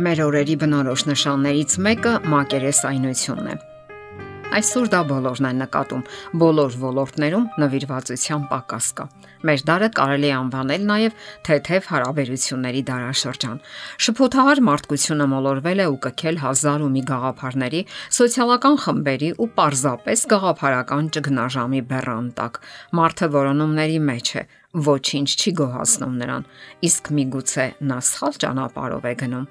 Մեր օրերի բնորոշ նշաններից մեկը մակերեսայնությունն է։ Այսօր դա բոլորն են նկատում։ Բոլոր ոլորտներում նվիրվածության պակաս կա։ Մեր դարը կարելի է անվանել նաև թեթև հարաբերությունների դարաշրջան։ Շփոթահար մարդկությունը մոլորվել է ու կքել հազար ու մի գաղափարների, սոցիալական խմբերի ու պարզապես գաղափարական ճգնաժամի բեռան տակ։ Մարդը որոնումների մեջ է, ոչինչ չի գոհացնում նրան։ Իսկ միգուցե նա սխալ ճանապարհով է գնում։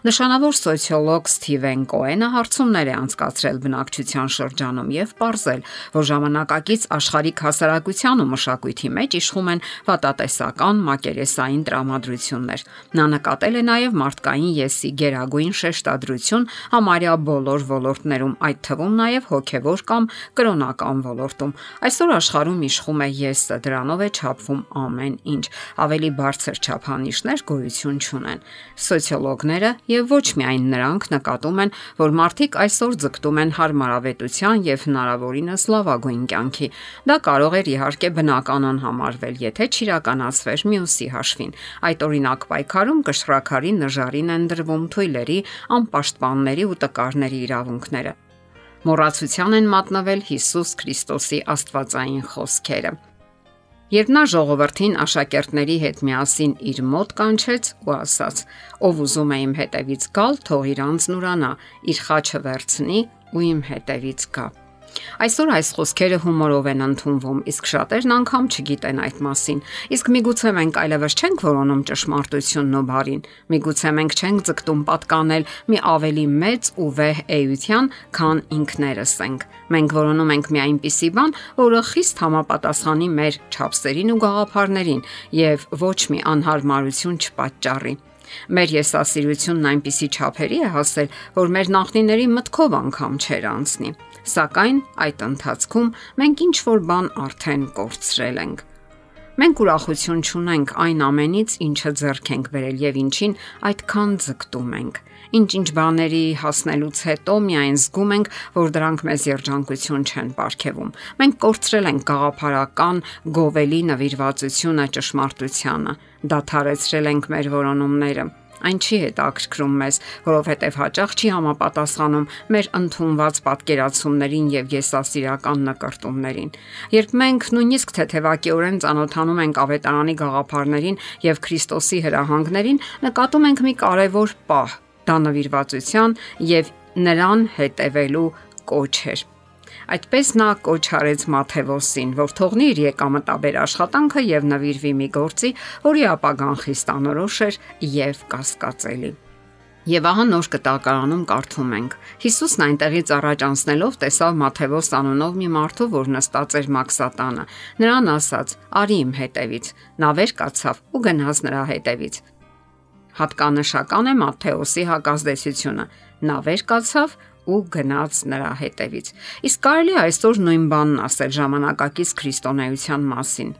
Նշանավոր սոցիոլոգ Սթիվեն Կոենը հարցումներ է անցկացրել բնակչության շրջանում եւ ողրզել, որ ժամանակակից աշխարհիկ հասարակության ու մշակույթի մեջ իշխում են վատատեսական մակերեսային տրամադրություններ։ Նա նկատել է նաեւ մարդկային եսի գերագույն շեշտադրություն համարյա բոլոր ոլորտներում, այդ թվում նաեւ հոգեվոր կամ կրոնական ոլորտում։ Այսօր աշխարհում իշխում է եսը, դրանով է չափվում ամեն ինչ։ Ավելի բարձր չափանիշներ գոյություն չունեն։ Սոցիոլոգներ ընկերները եւ ոչ միայն նրանք նկատում են, որ մարդիկ այսօր ձգտում են հարմարավետության եւ հնարավորինս լավագույն կյանքի։ Դա կարող էր իհարկե բնականon համարվել, եթե չիրականացվեր մյուսի հաշվին։ Այդ օրինակ պայքարում կշռակարի նժարին են դրվում թույլերի, անպաշտպանների ու տկարների իրավունքները։ Մոռացության են մատնվել Հիսուս Քրիստոսի Աստվածային խոսքերը։ Երբ նա ժողովրդին աշակերտների հետ միասին իր մոտ կանչեց ու ասաց. Ով ուզում է իմ հետևից գալ, թող իր անձն ուրանա, իր խաչը վերցնի ու իմ հետևից գա։ Այսօր այս խոսքերը հումորով են ընդունվում, իսկ շատերն անգամ չգիտեն այդ մասին։ Իսկ միգուցե մենք այլևս չենք որոնում ճշմարտությունն ու բարին։ Միգուցե մենք չենք ձգտում պատկանել մի ավելի մեծ ու վեհ էության, քան ինքներս ենք։ Մենք որոնում ենք մի այնպիսի բան, որը խիստ համապատասխանի մեր չափսերին ու գաղափարներին եւ ոչ մի անհարմարություն չպատճառի։ Մեր եսասիրությունն այնպիսի չափերի է հասել, որ մեր նախնիների մտքով անգամ չեր անցնի։ Սակայն այդ ընթացքում մենք ինչ որ բան արդեն կորցրել ենք։ Մենք ուրախություն չունենք այն ամենից, ինչը ձեռք ենք բերել եւ ինչին այդքան ձգտում ենք։ Ինչ-ինչ բաների հասնելուց հետո միայն զգում ենք, որ դրանք մեզ երջանկություն չեն ապարգևում։ Մենք կորցրել ենք գաղափարական գովելի նվիրվածությունը ճշմարտությանը, դադարեցրել ենք մեր որոնումները Այն չի հետաքրքրում մեզ, որովհետև հաճախ չի համապատասխանում մեր ընդունված պատկերացումներին եւ եսասիրական նկարտումներին։ Երբ մենք նույնիսկ թեթևակիորեն ճանոթանում ենք ավետարանի գաղափարներին եւ Քրիստոսի հրահանգներին, նկատում ենք մի կարևոր պահ՝ դա նվիրվածության եւ նրան հետևելու կոչ էր։ Այդպես նա կոչ արեց Մաթեոսին, որ թողնի իր եկամտաբեր աշխատանքը եւ նվիրվի մի գործի, որի ապագան խիստանորոշ էր եւ կասկածելի։ Եվ ահա նոր կտակարանում կարդում ենք. Հիսուսն այնտեղից առաջ անցնելով տեսավ Մաթեոս անունով մի մարդու, որ նստած էր Մաքսատանը։ Նրան ասաց. «Արի իմ հետևից»։ Նա վեր կացավ ու գնաց նրա հետևից։ Հատկանշական է Մաթեոսի հակազդեցությունը։ Նա վեր կացավ ու գնաց նրա հետևից։ Իսկ կարելի է այսօր նույն բանն ասել ժամանակակից քրիստոնեության մասին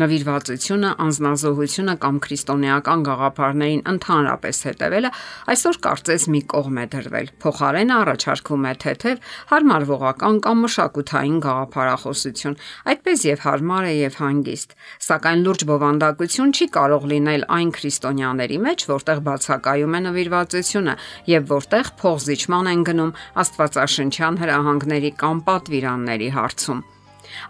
նվիրվածությունը, անznազողությունը կամ քրիստոնեական գաղափարներին ընդհանրապես հետևելը այսօր կարծես մի կողմ է դրվել։ Փոխարենը առաջարկում է թեթև հարմարվողական կամ մշակութային գաղափարախոսություն, այդպես եւ հարմար է եւ հանգիստ։ Սակայն լուրջ բովանդակություն չի կարող լինել այն քրիստոնյաների մեջ, որտեղ բացակայում է նվիրվածությունը եւ որտեղ փողզիչման են գնում Աստվածաշնչյան հրահանգների կամ պատվիրանների հարցում։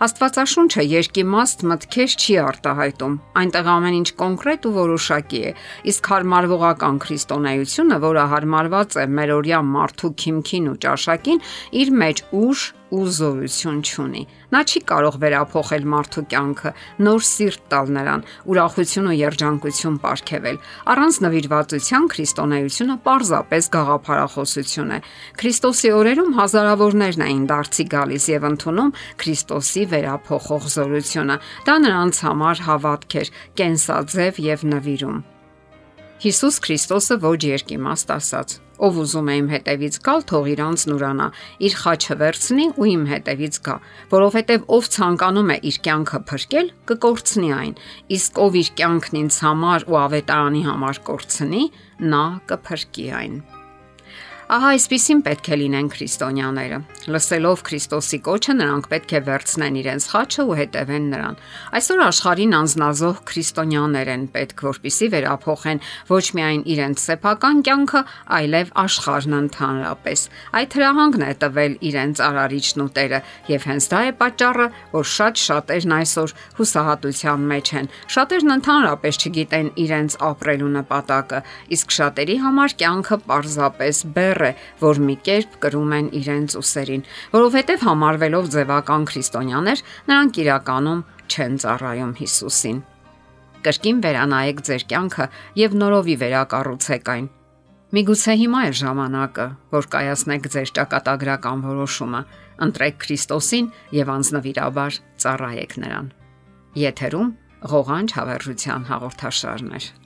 Աստվածաշունչը երկիմաստ մտքեր չի արտահայտում։ Այնտեղ ամեն ինչ կոնկրետ ու որոշակի է, իսկ հարմարվողական քրիստոնեությունը, որը հարմարված է մերօրյա մարդու քիմքին ու ճաշակին, իր մեջ ուժ ու զորություն չունի։ Նա չի կարող վերափոխել մարդու կյանքը, նոր սիրտ տալ նրան, ուրախություն ու երջանկություն ապարգևել։ Առանց նվիրվածության քրիստոնեությունը պարզապես գաղափարախոսություն է։ Քրիստոսի օրերում հազարավորներն էին դարձի գալիս եւ ընդունում Քրիստոսի վերափոխող զորությունը։ Դա նրանց համար հավատք էր, կենսաձև եւ նվիրում։ Հիսուս Քրիստոսը ոչ երկիմաստ ասաց. Ով ուզում է իմ հետևից գալ, թող իր անձն ուրանա, իր խաչը վերցնի ու իմ հետևից գա, որովհետև ով ցանկանում է իր կյանքը փրկել, կկորցնի այն, իսկ ով իր կյանքն ինձ համար ու ավետարանի համար կորցնի, նա կփրկի այն։ Ահա այսպեսին պետք է լինեն քրիստոնյաները։ Լսելով Քրիստոսի կոչը նրանք պետք է վերցնեն իրենց խաչը ու հետևեն նրան։ Այսօր աշխարհին անznազող քրիստոնյաներ են պետք, որpիսի վերափոխեն ոչ միայն իրենց սեփական կյանքը, այլև աշխարհն ընդհանրապես։ Այդ հրահանգն է տվել իրենց արարիչն ու Տերը, եւ հենց դա է պատճառը, որ շատ շատերն այսօր հուսահատության մեջ են։ Շատերն ընդհանրապես չգիտեն իրենց ապրելու նպատակը, իսկ շատերի համար կյանքը պարզապես բեր բեռ է, որ մի կերպ կրում են իրենց ուսերին, որովհետև համարվելով ձևական քրիստոնյաներ, նրանք իրականում չեն ծառայում Հիսուսին։ Կրկին վերանայեք ձեր կյանքը եւ նորովի վերակառուցեք այն։ Միգուցե հիմա է ժամանակը, որ կայացնեք ձեր ճակատագրական որոշումը, ընտրեք Քրիստոսին եւ անznվիրաբար ծառայեք նրան։ Եթերում ղողանջ հավերժության հաղորդաշարներ։